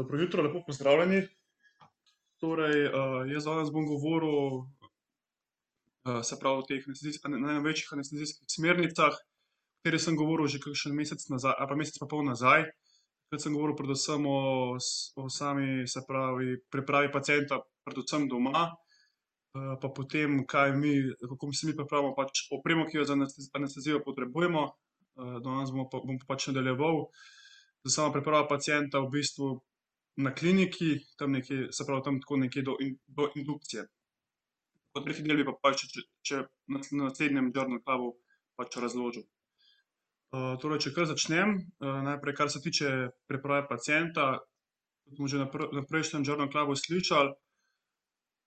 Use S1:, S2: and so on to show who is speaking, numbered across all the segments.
S1: Dobro jutro, lepo pozdravljeni. Torej, jaz danes bom govoril, se pravi, o teh najnovejših anestezijskih smernicah, o katerih sem govoril že kakšen mesec nazaj ali pa mesec pa pol nazaj. Takrat sem govoril predvsem o o sami, se pravi, pripravi pacienta predvsem doma, pa potem, kaj mi, kako si mi pripravimo pač opremo, ki jo za anestezijo potrebujemo. danes bomo pa, bom pač nadaljeval s samo pripravo pacienta v bistvu na kliniki, tam nekje, se pravi, tam tako nekje do do indukcije. V tretji del bi pa pač, če na naslednjem journal clubu pač razložil. torej, če kar začnem, najprej, kar se tiče priprave pacienta, smo že na na prejšnjem journal clubu slišali,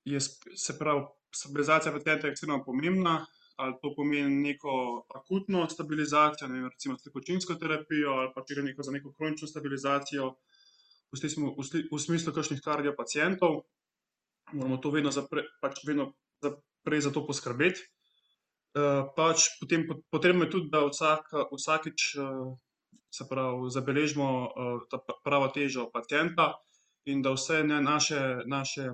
S1: je se pravi, stabilizacija pacienta je ekstremno pomembna. Ali to pomeni neko akutno stabilizacijo, ne vem, recimo s tekočinsko terapijo ali pa če gre za neko kronično stabilizacijo, v smislu kakšnih kardio pacientov, moramo to vedno pač vedno prej za to poskrbeti. pač potem potrebno je tudi, da vsakič, se pravi, zabeležimo, ta pravo težo pacienta in da vse naše, naše,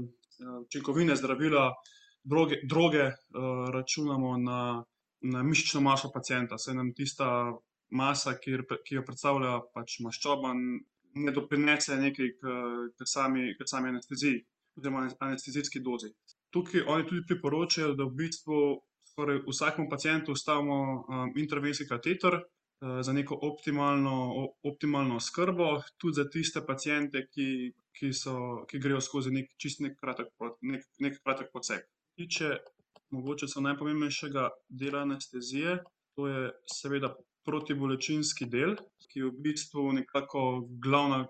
S1: učinkovine, zdravila, droge, računamo na, na mišično maso pacienta, saj nam tista masa, kjer, ki jo predstavlja pač maščoba, ne doprinese nekaj k, k sami, k sami anesteziji oziroma anestezijski dozi. Tukaj oni tudi priporočajo, da v bistvu skoraj vsakemu pacientu vstavimo, intravenski kateter, za neko optimalno, optimalno oskrbo, tudi za tiste paciente, ki, ki so, ki grejo skozi neki čisto neki kratek neki kratek poseg. Tiče mogoče samo najpomembnejšega dela anestezije, to je seveda protibolečinski del, ki je v bistvu nekako glavna,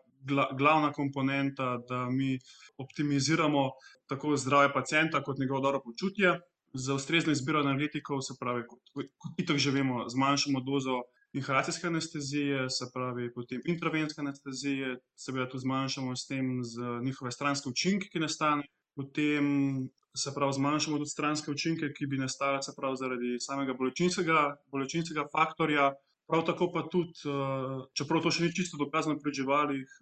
S1: glavna komponenta, da mi optimiziramo tako zdravje pacienta kot njegovo dobro počutje. Z ustrezno izbiro analgetikov, se pravi, kot itak že vemo, zmanjšamo dozo inhalacijske anestezije, se pravi, potem intravenske anestezije, seveda tudi zmanjšamo s tem njihove stranske učinke, ki nastanejo. Potem, se pravi, zmanjšamo tudi stranske učinke, ki bi nastali, se pravi, zaradi samega bolečinskega, bolečinskega faktorja. Prav tako pa tudi, čeprav to še ni čisto dokazano pri živalih,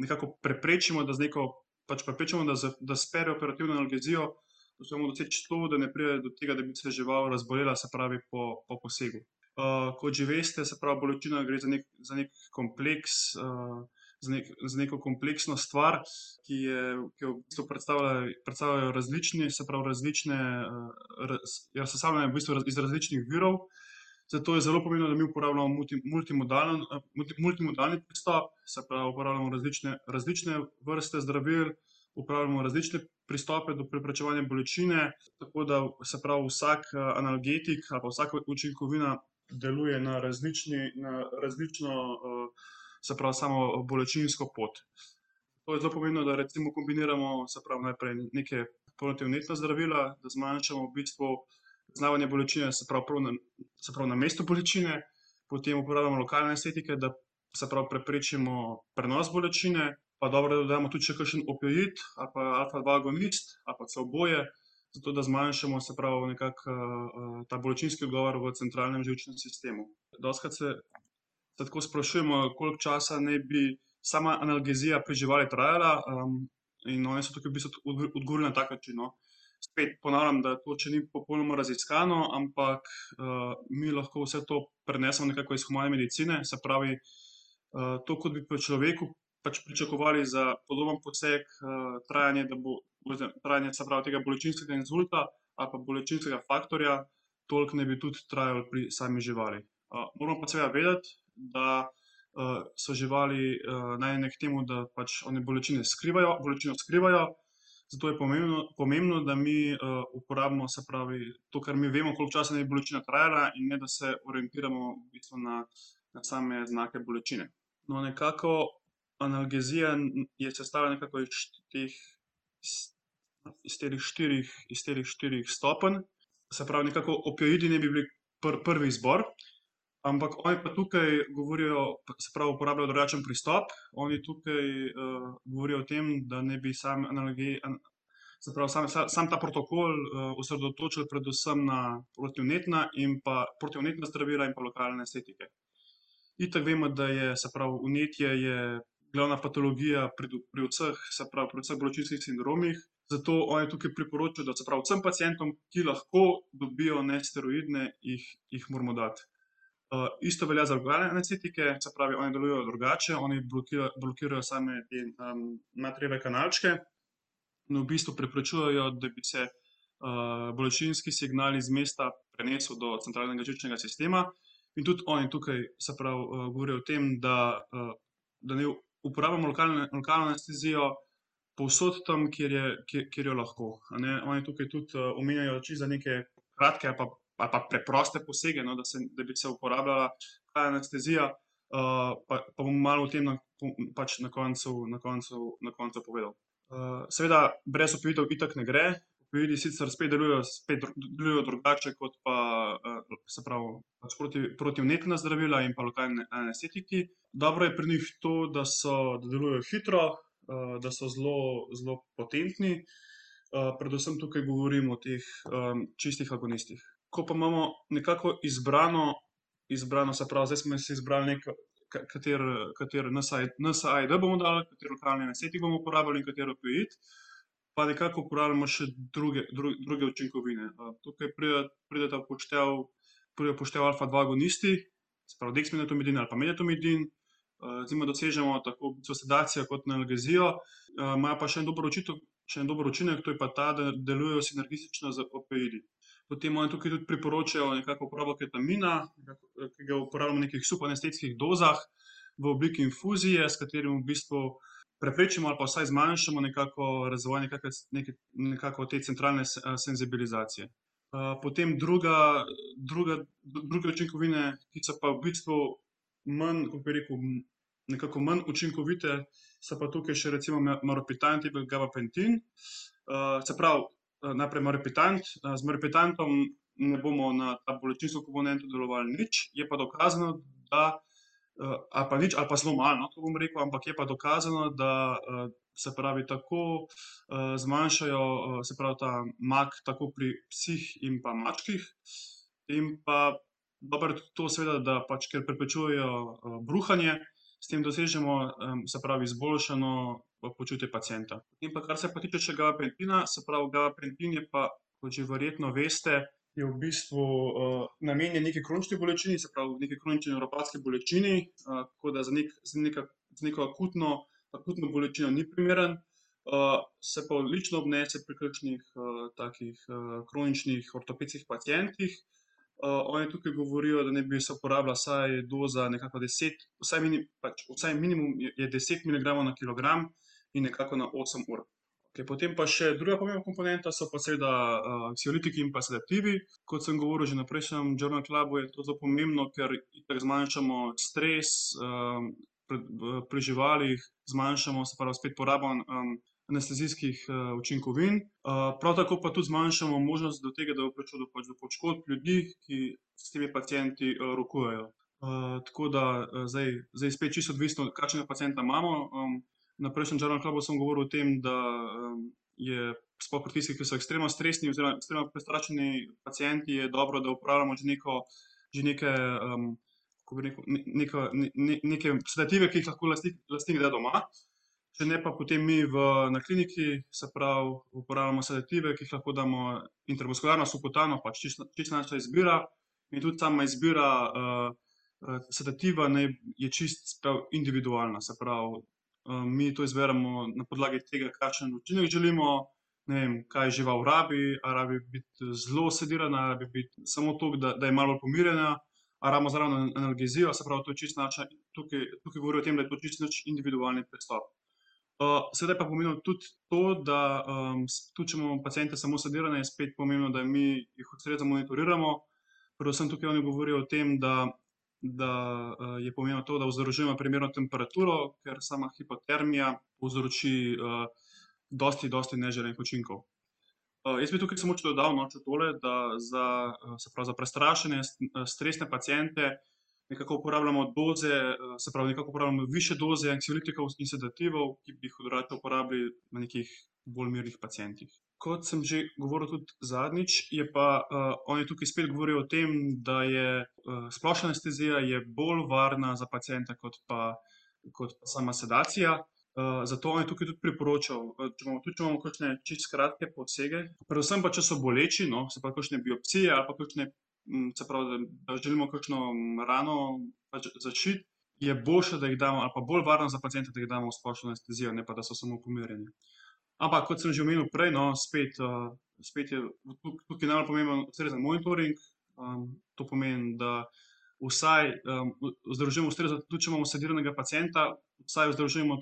S1: nekako preprečimo, da z neko, pač preprečimo, da da s perioperativno analgezijo poskušamo doseči to, da ne pride do tega, da bi se žival razbolela, se pravi, po, po posegu. kot že veste, se pravi, bolečina gre za neki, za neki kompleks, za za neko kompleksno stvar, ki je, ki jo v bistvu predstavljajo različni, se pravi, različne, je sestavljena v bistvu iz različnih virov, zato je zelo pomembno, da mi uporabljamo multimodalen, multimodalni pristop, se pravi, uporabljamo različne, različne vrste zdravil, uporabljamo različne pristope do preprečevanja bolečine, tako da, se pravi, vsak, analgetik ali vsaka učinkovina deluje na različni, na različno, se pravi, samo bolečinsko pot. To je zelo pomembno, da recimo kombiniramo, se pravi, najprej neke protivnetna zdravila, da zmanjšamo v bistvu zaznavanje bolečine, se pravi, prav na, se pravi, na mestu bolečine, potem uporabljamo lokalne anestetike, da, se pravi, preprečimo prenos bolečine, pa dobro, da dodamo tudi še kakšen opioid ali pa alfa dva agonist ali pa celo oboje, zato da zmanjšamo, se pravi, nekako, ta bolečinski odgovor v centralnem živčnem sistemu. Dostikrat se, se tako sprašujemo, koliko časa naj bi sama analgezija pri živali trajala, in oni so tukaj v bistvu odgovorili na tak način, no. Spet ponavljam, da to še ni popolnoma raziskano, ampak, mi lahko vse to prenesemo nekako iz humane medicine, se pravi, to, kot bi pri človeku pač pričakovali za podoben poseg, trajanje, da bo, trajanje, pravi, tega bolečinskega inzulta ali pa bolečinskega faktorja, toliko naj bi tudi trajalo pri sami živali. moramo pa seveda vedeti, da, so živali, najene k temu, da pač one bolečine skrivajo, bolečino skrivajo, zato je pomembno, pomembno, da mi, uporabimo, se pravi, to, kar mi vemo, koliko časa bi bolečina trajala, in ne da se orientiramo v bistvu na, na same znake bolečine. No, nekako analgezija je sestavljena nekako iz teh, iz teh štirih, iz teh štirih stopenj. Se pravi, nekako opioidi naj bi bili prvi izbor, ampak oni pa tukaj govorijo, se pravi, uporabljajo drugačen pristop. Oni tukaj, govorijo o tem, da naj bi sam se pravi, sam, samo ta protokol, osredotočili predvsem na protivnetna in pa, protivnetna zdravila in pa lokalne anestetike. Itak vemo, da je, se pravi, vnetje je glavna patologija pri, pri vseh, se pravi, pri vseh bolečinskih sindromih. Zato oni tukaj priporočajo, da se pravi vsem pacientom, ki lahko dobijo nesteroidne, jih, jih moramo dati. Uh, isto velja za organe anestetike, se pravi, oni delujejo drugače, oni blokirajo, blokirajo same te um, natrijeve kanalčke in v bistvu preprečujejo, da bi se uh, bolečinski signal iz mesta prenesel do centralnega žilčnega sistema. In tudi oni tukaj, se pravi, uh, govorijo o tem, da, uh, da ne uporabljamo lokalno anestezijo povsod tam, kjer, je, kjer, kjer jo lahko. Oni tukaj tudi uh, omenjajo čisto neke kratke pa, ali pa preproste posege, no, da, se, da bi se uporabljala anestezija. Uh, pa, pa bom malo o tem na, pač na, koncu, na, koncu, na koncu povedal. Uh, seveda, brez opivitev itak ne gre. Opividi sicer spet delujejo, spet delujejo drugače kot pa uh, pravi pač proti, protivnetna zdravila in pa lokalne anestetiki. Dobro je pri njih to, da, so, da delujejo hitro, uh, da so zelo, zelo potentni. Uh, predvsem tukaj govorim o teh um, čistih agonistih. Ko pa imamo nekako izbrano, izbrano se pravi, zdaj smo si izbrali nekaj. Katero NSAID bomo dali, katero lokalne nasvete bomo uporabljali in katero PIT, pa nekako uporabljamo še druge, druge, druge učinkovine. Tukaj pridete v poštev prvi upoštev alfa-2 agonisti, spravo dexmedetomidin ali pa medetomidin. Zdaj, dosežemo tako sedacijo kot analgezijo, imajo pa še en dober, očitok, še en dober učinek, to je pa ta, da delujejo sinergistično z opioidi. Potem oni tukaj tudi priporočajo nekako uporabo ketamina, ki ga uporabljamo v nekih subanestetskih dozah v obliki infuzije, s katerim v bistvu preprečimo ali pa vsaj zmanjšamo nekako razvoj nekako, nekako te centralne senzibilizacije potem druga, druga, druge učinkovine, ki so pa v bistvu manj, kako bi rekel, nekako manj učinkovite, so pa tukaj še recimo maropitant in gabapentin. Uh, se pravi, najprej maropitant, uh, z maropitantom ne bomo na ta bolečinsko komponento delovali nič, je pa dokazano, da uh, ali pa nič, ali pa zelo malo, no, to bom rekel, ampak je pa dokazano, da uh, se pravi, tako uh, zmanjšajo, uh, se pravi, ta mak, tako pri psih in pa mačkih. In pa dobro to, seveda, da pač, ker preprečujejo uh, bruhanje, s tem dosežemo, um, se pravi, izboljšano počutje pacijenta. In pa kar se pa tiče še gabapentina, se pravi, gabapentin je pa, kot že verjetno veste. Je v bistvu uh, namenjen neki kronični bolečini, se pravi, neki kronični neuropatski bolečini, uh, tako da za, nek, za, neka, za neko akutno akutno bolečino ni primeren, uh, se pa odlično obnese pri kakšnih uh, takih uh, kroničnih ortopedskih pacijentih. Uh, oni tukaj govorijo, da ne bi se uporabljala vsaj doza, nekako 10, vsaj, mini, pač, vsaj minimum je 10 mg na kilogram in nekako na 8 ur. Okay, potem pa še druga pomembna komponenta so pa seveda uh, anksiolitiki in pa sedativi. Kot sem govoril že na prejšnjem Journal Clubu, je to zelo pomembno, ker tako zmanjšamo stres, uh, pri živalih zmanjšamo, se pravi, spet porabo um, anestezijskih uh, učinkovin. Uh, prav tako pa tudi zmanjšamo možnost do tega, da bo prišlo do, pač do poškodb ljudi, ki s temi pacijenti uh, rokujejo. Uh, tako da uh, zdaj, zdaj spet čisto odvisno, kakšnega pacijenta imamo. Um, na prejšnjem Journal Clubu sem govoril o tem, da um, je sploh pri tistih, ki so ekstremno stresni oziroma ekstremno prestrašeni pacijenti, je dobro, da uporabljamo že, neko, že neke. Um, rekel, neka, ne, neke sedative, ki jih lahko lastnik da doma. Če ne pa potem mi v, na kliniki, se pravi, uporabljamo sedative, ki jih lahko damo intermuskularno, subkutano, pač čisto naša izbira. In tudi sama izbira uh, sedativa ne, je čisto individualna. Se pravi, mi to izberemo na podlagi tega, kakšen učinek želimo. Ne vem, kaj žival rabi, ali rabi biti zelo sedirana, ali rabi biti samo to, da, da je malo pomirjena rabimo zraven analgezijo, se pravi, to je čisto naša, tukaj, tukaj govorijo o tem, da je to čisto naš individualni pristop. Uh, sedaj pa pomeni tudi to, da um, tudi če imamo pacijente samo sedirane, je spet pomembno, da mi jih ustrezno monitoriramo. Predvsem tukaj oni govorijo o tem, da, da uh, je pomembno to, da vzdržujemo primerno temperaturo, ker sama hipotermija povzroči uh, dosti, dosti neželenih učinkov. Uh, jaz bi tukaj samo če dodal noč tole, da za, uh, pravi, za prestrašene, stresne pacijente nekako uporabljamo doze, se pravi, nekako uporabljamo više doze anksiolitikov in sedativov, ki bi jih drugače uporabili na nekih bolj mirnih pacijentih. Kot sem že govoril tudi zadnjič, je pa uh, oni tukaj spet govorijo o tem, da je uh, splošna anestezija je bolj varna za pacijenta kot pa kot pa sama sedacija. zato on je tukaj tudi priporočal, če imamo, tudi če imamo kakšne čisto kratke posege, predvsem pa, če so boleči, no, se pravi kakšne biopsije ali pa kakšne, se pravi, da želimo kakšno rano pač začeti, je boljše, da jih damo, ali pa bolj varno za pacienta, da jih damo v splošno anestezijo, ne pa da so samo pomirjeni. Ampak kot sem že omenil prej, no, spet, spet je tukaj najbolj pomemben ustrezen monitoring. to pomeni, da vsaj, vzdržujemo ustrezno, tudi če imamo sediranega pacienta, vsaj vzdržujemo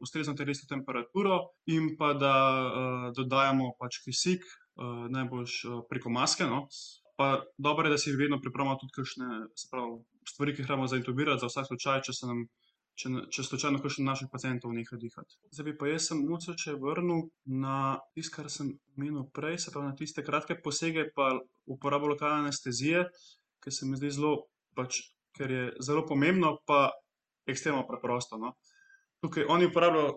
S1: ustrezno telesno temperaturo in pa da, dodajamo pač kisik, najboljše, preko maske, no. Pa dobro je, da si vedno pripravimo tudi kakšne, pravi, stvari, ki jih rabimo zintubirati za vsak slučaj, če se nam, če če slučajno kakšen naših pacientov neha dihati. Zdaj pa jaz se mogoče še vrnil na tisto, kar sem omenil prej, se pravi na tiste kratke posege pa uporabo lokalne anestezije, ke se mi zdi zelo pač, ker je zelo pomembno pa ekstremno preprosto, no. Tukaj oni uporabljajo,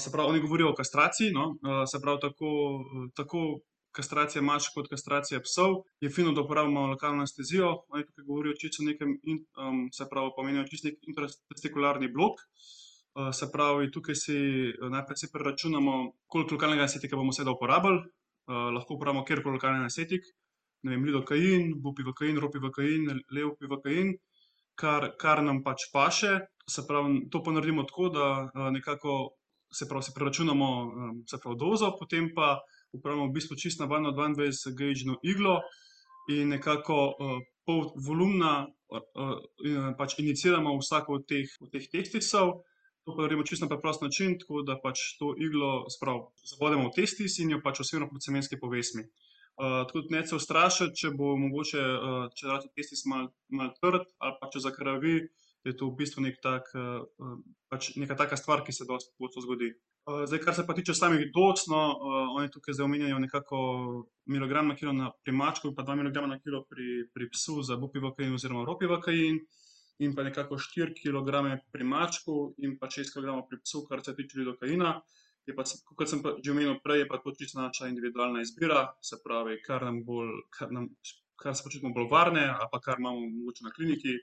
S1: se pravi, oni govorijo o kastraciji, no, se pravi tako, tako kastracija mačk kot kastracija psov. Je fino, da uporabimo lokalno anestezijo, oni tukaj govorijo čisto o nekem se pravi, pomenijo čisto neki intratestikularni blok. se pravi, tukaj si najprej si preračunamo, koliko lokalnega anestetika bomo seveda uporabili. lahko uporabimo katerikoli lokalni anestetik, ne vem, lidokain, bupivakain, ropivakain, levpivakain, kar, kar nam pač paše. Se pravi, to pa naredimo tako, da, nekako, se pravi, si preračunamo, se pravi, dozo, potem pa uporabimo v bistvu čisto navadno dvaindvajsetgejčno iglo in nekako, pol volumna, pač injiciramo v vsako od teh, od teh testisov. To pa naredimo čisto na preprost način, tako da pač to iglo, se pravi, zabodemo v testis in jo pač osebno proti semenski povesni. tako da ne se ustrašiti, če bo mogoče, če rata testis malo, malo trd ali pa če zakrvavi, je to v bistvu neki tak, pač neka taka stvar, ki se dosti pogosto zgodi. Zdaj, kar se pa tiče samih doz, no, oni tukaj zdaj omenjajo nekako miligram na kilo na, pri mačku pa dva miligrama na kilo pri, pri psu za bupivakain oziroma ropivakain. In pa nekako štiri kilograme pri mačku in pa šest kilogramov pri psu, kar se tiče lidokaina. Je pa, kakor sem pa že omenil prej, je pa to čisto naša individualna izbira, se pravi, kar nam bolj, kar nam, kar se počutimo bolj varne ali pa kar imamo mogoče na kliniki.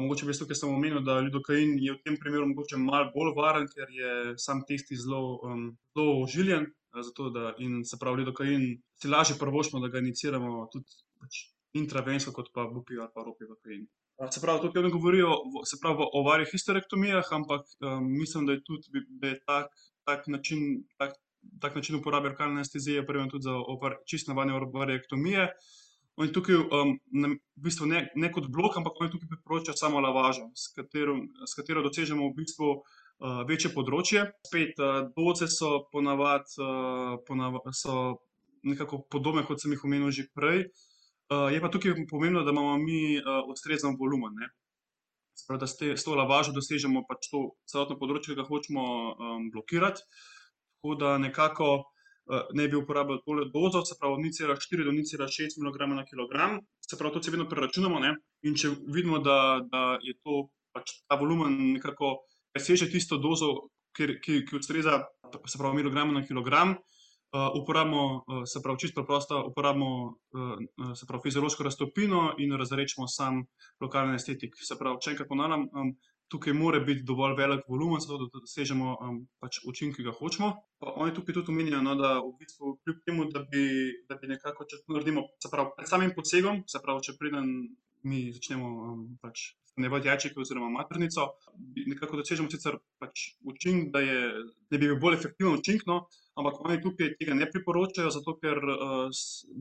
S1: Mogoče bi jaz tukaj samo omenil, da lidokain je v tem primeru mogoče malo bolj varen, ker je sam testis zelo, zelo ožiljen, zato da, in se pravi, lidokain si lažje privoščimo, da ga injiciramo tudi pač intravensko kot pa bupi ali pa ropivakain. se pravi, tukaj oni govorijo, se pravi o variohisterektomijah, ampak, mislim, da je tudi, da je tak, tak način, tak, tak način uporabe lokalne anestezije primeren tudi za čisto navadne variektomije. Oni tukaj, v bistvu ne, ne kot blok, ampak oni tukaj priporočajo samo lavažo, s katero, s katero dosežemo v bistvu, večje področje. Spet, doze so ponavadi, so nekako podobne, kot sem jih omenil že prej. je pa tukaj pomembno, da imamo mi, ustrezen volumen, ne. Pravi, da s s to lavažo dosežemo pač to celotno področje, ki ga hočemo, blokirati. Tako da nekako, naj bi uporabljali tole dozo, se pravi od nič cela štiri do nič cela šest miligrama na kilogram. Se pravi, to si vedno preračunamo, ne, in če vidimo, da, da je to pač ta volumen nekako preseže tisto dozo, ker, ki, ki ustreza, se pravi miligramu na kilogram, uporabimo, se pravi, čisto preprosto uporabimo, se pravi fiziološko raztopino in razredčimo sam lokalni anestetik. Se pravi, če enkrat ponavljam, tukaj mora biti dovolj velik volumen, zato da dosežemo, pač učinek, ki ga hočemo. Pa oni tukaj tudi omenjajo, no, da v bistvu kljub temu, da bi, da bi nekako, če to naredimo, se pravi pred samim posegom, se pravi, če preden mi začnemo, pač jajčevke oziroma maternico, nekako dosežemo sicer pač učinek, da je, da bi bil bolj efektiven učinek, no, ampak oni tukaj tega ne priporočajo, zato ker,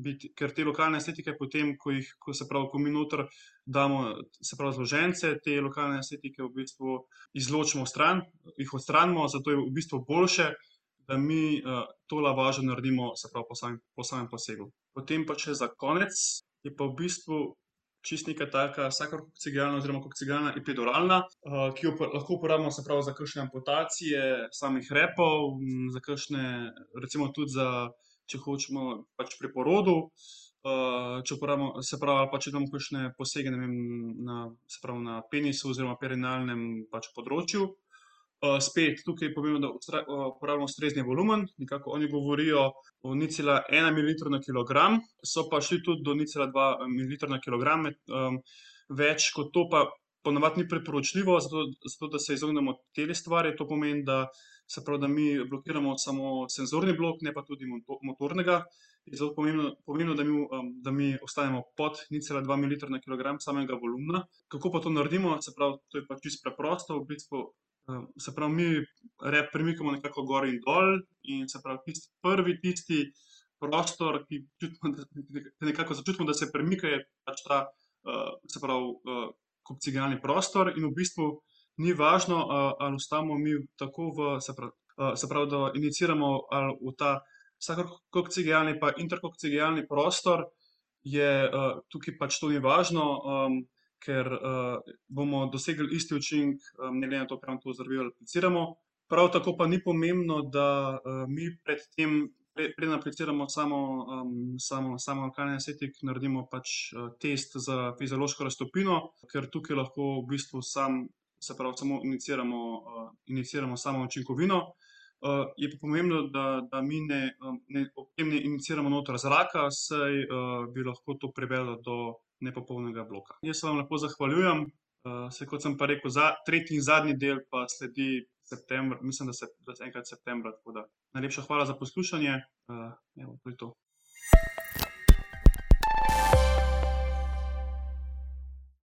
S1: bi, ker te lokalne anestetike potem, ko jih, ko se pravi, ko mi noter damo, se pravi zložence, te lokalne anestetike v bistvu izločimo stran, jih odstranimo, zato je v bistvu boljše, da mi, to lavažo naredimo, se pravi po samem, po samem posegu. Potem pa še za konec je pa v bistvu čisto neka taka sakrokocigalna oziroma kokcigalna epiduralna, ki jo lahko uporabimo, se pravi, za kakšne amputacije samih repov, za kakšne, recimo tudi za, če hočemo pač pri porodu. če uporabimo, se pravi, pa če imamo kakšne posege, vem, na, pravi na penisu oziroma perinealnem pač področju. Spet, tukaj je pomembno, da uporabimo ustrezni volumen, nekako oni govorijo o nič cela ena mililitra na kilogram, so pa šli tudi do nič cela dva mililitra na kilogram, več kot to pa ponavadi ni priporočljivo, zato, zato da se izognemo tej stvari. To pomeni, da se pravi, da mi blokiramo samo senzorni blok, ne pa tudi motornega. Je zelo pomembno, pomembno, da mi, da mi ostanemo pod nič cela dva mililitra na kilogram samega volumna. Kako pa to naredimo? Se pravi, to je pač čisto preprosto. V bistvu, se pravi, mi rep premikamo nekako gor in dol in se pravi, tisti prvi, tisti prostor, ki čutimo, nekako začutimo, da se premika, je pač ta, se pravi, kobcigalni prostor in v bistvu ni važno, ali ostajamo mi tako v, se pravi, se pravi, da injiciramo ali v ta kobcigalni pa interkobcigalni prostor, je, tukaj pač to ni važno, ker, bomo dosegli isti učinek, ne glede na to, kam to zdravilo apliciramo. Prav tako pa ni pomembno, da, mi pred tem, preden apliciramo samo, samo, samo alkalni asetik, naredimo pač, test za fiziološko raztopino, ker tukaj lahko v bistvu samo, se pravi, samo injiciramo, injiciramo samo učinkovino. je pa pomembno, da, da mi ne, ne, ne injiciramo noter zraka, saj, bi lahko to privedlo do nepopolnega bloka. Jaz se vam lepo zahvaljujem, saj kot sem pa rekel, tretji in zadnji del pa sledi mislim, da da enkrat septembra, najlepša hvala za poslušanje,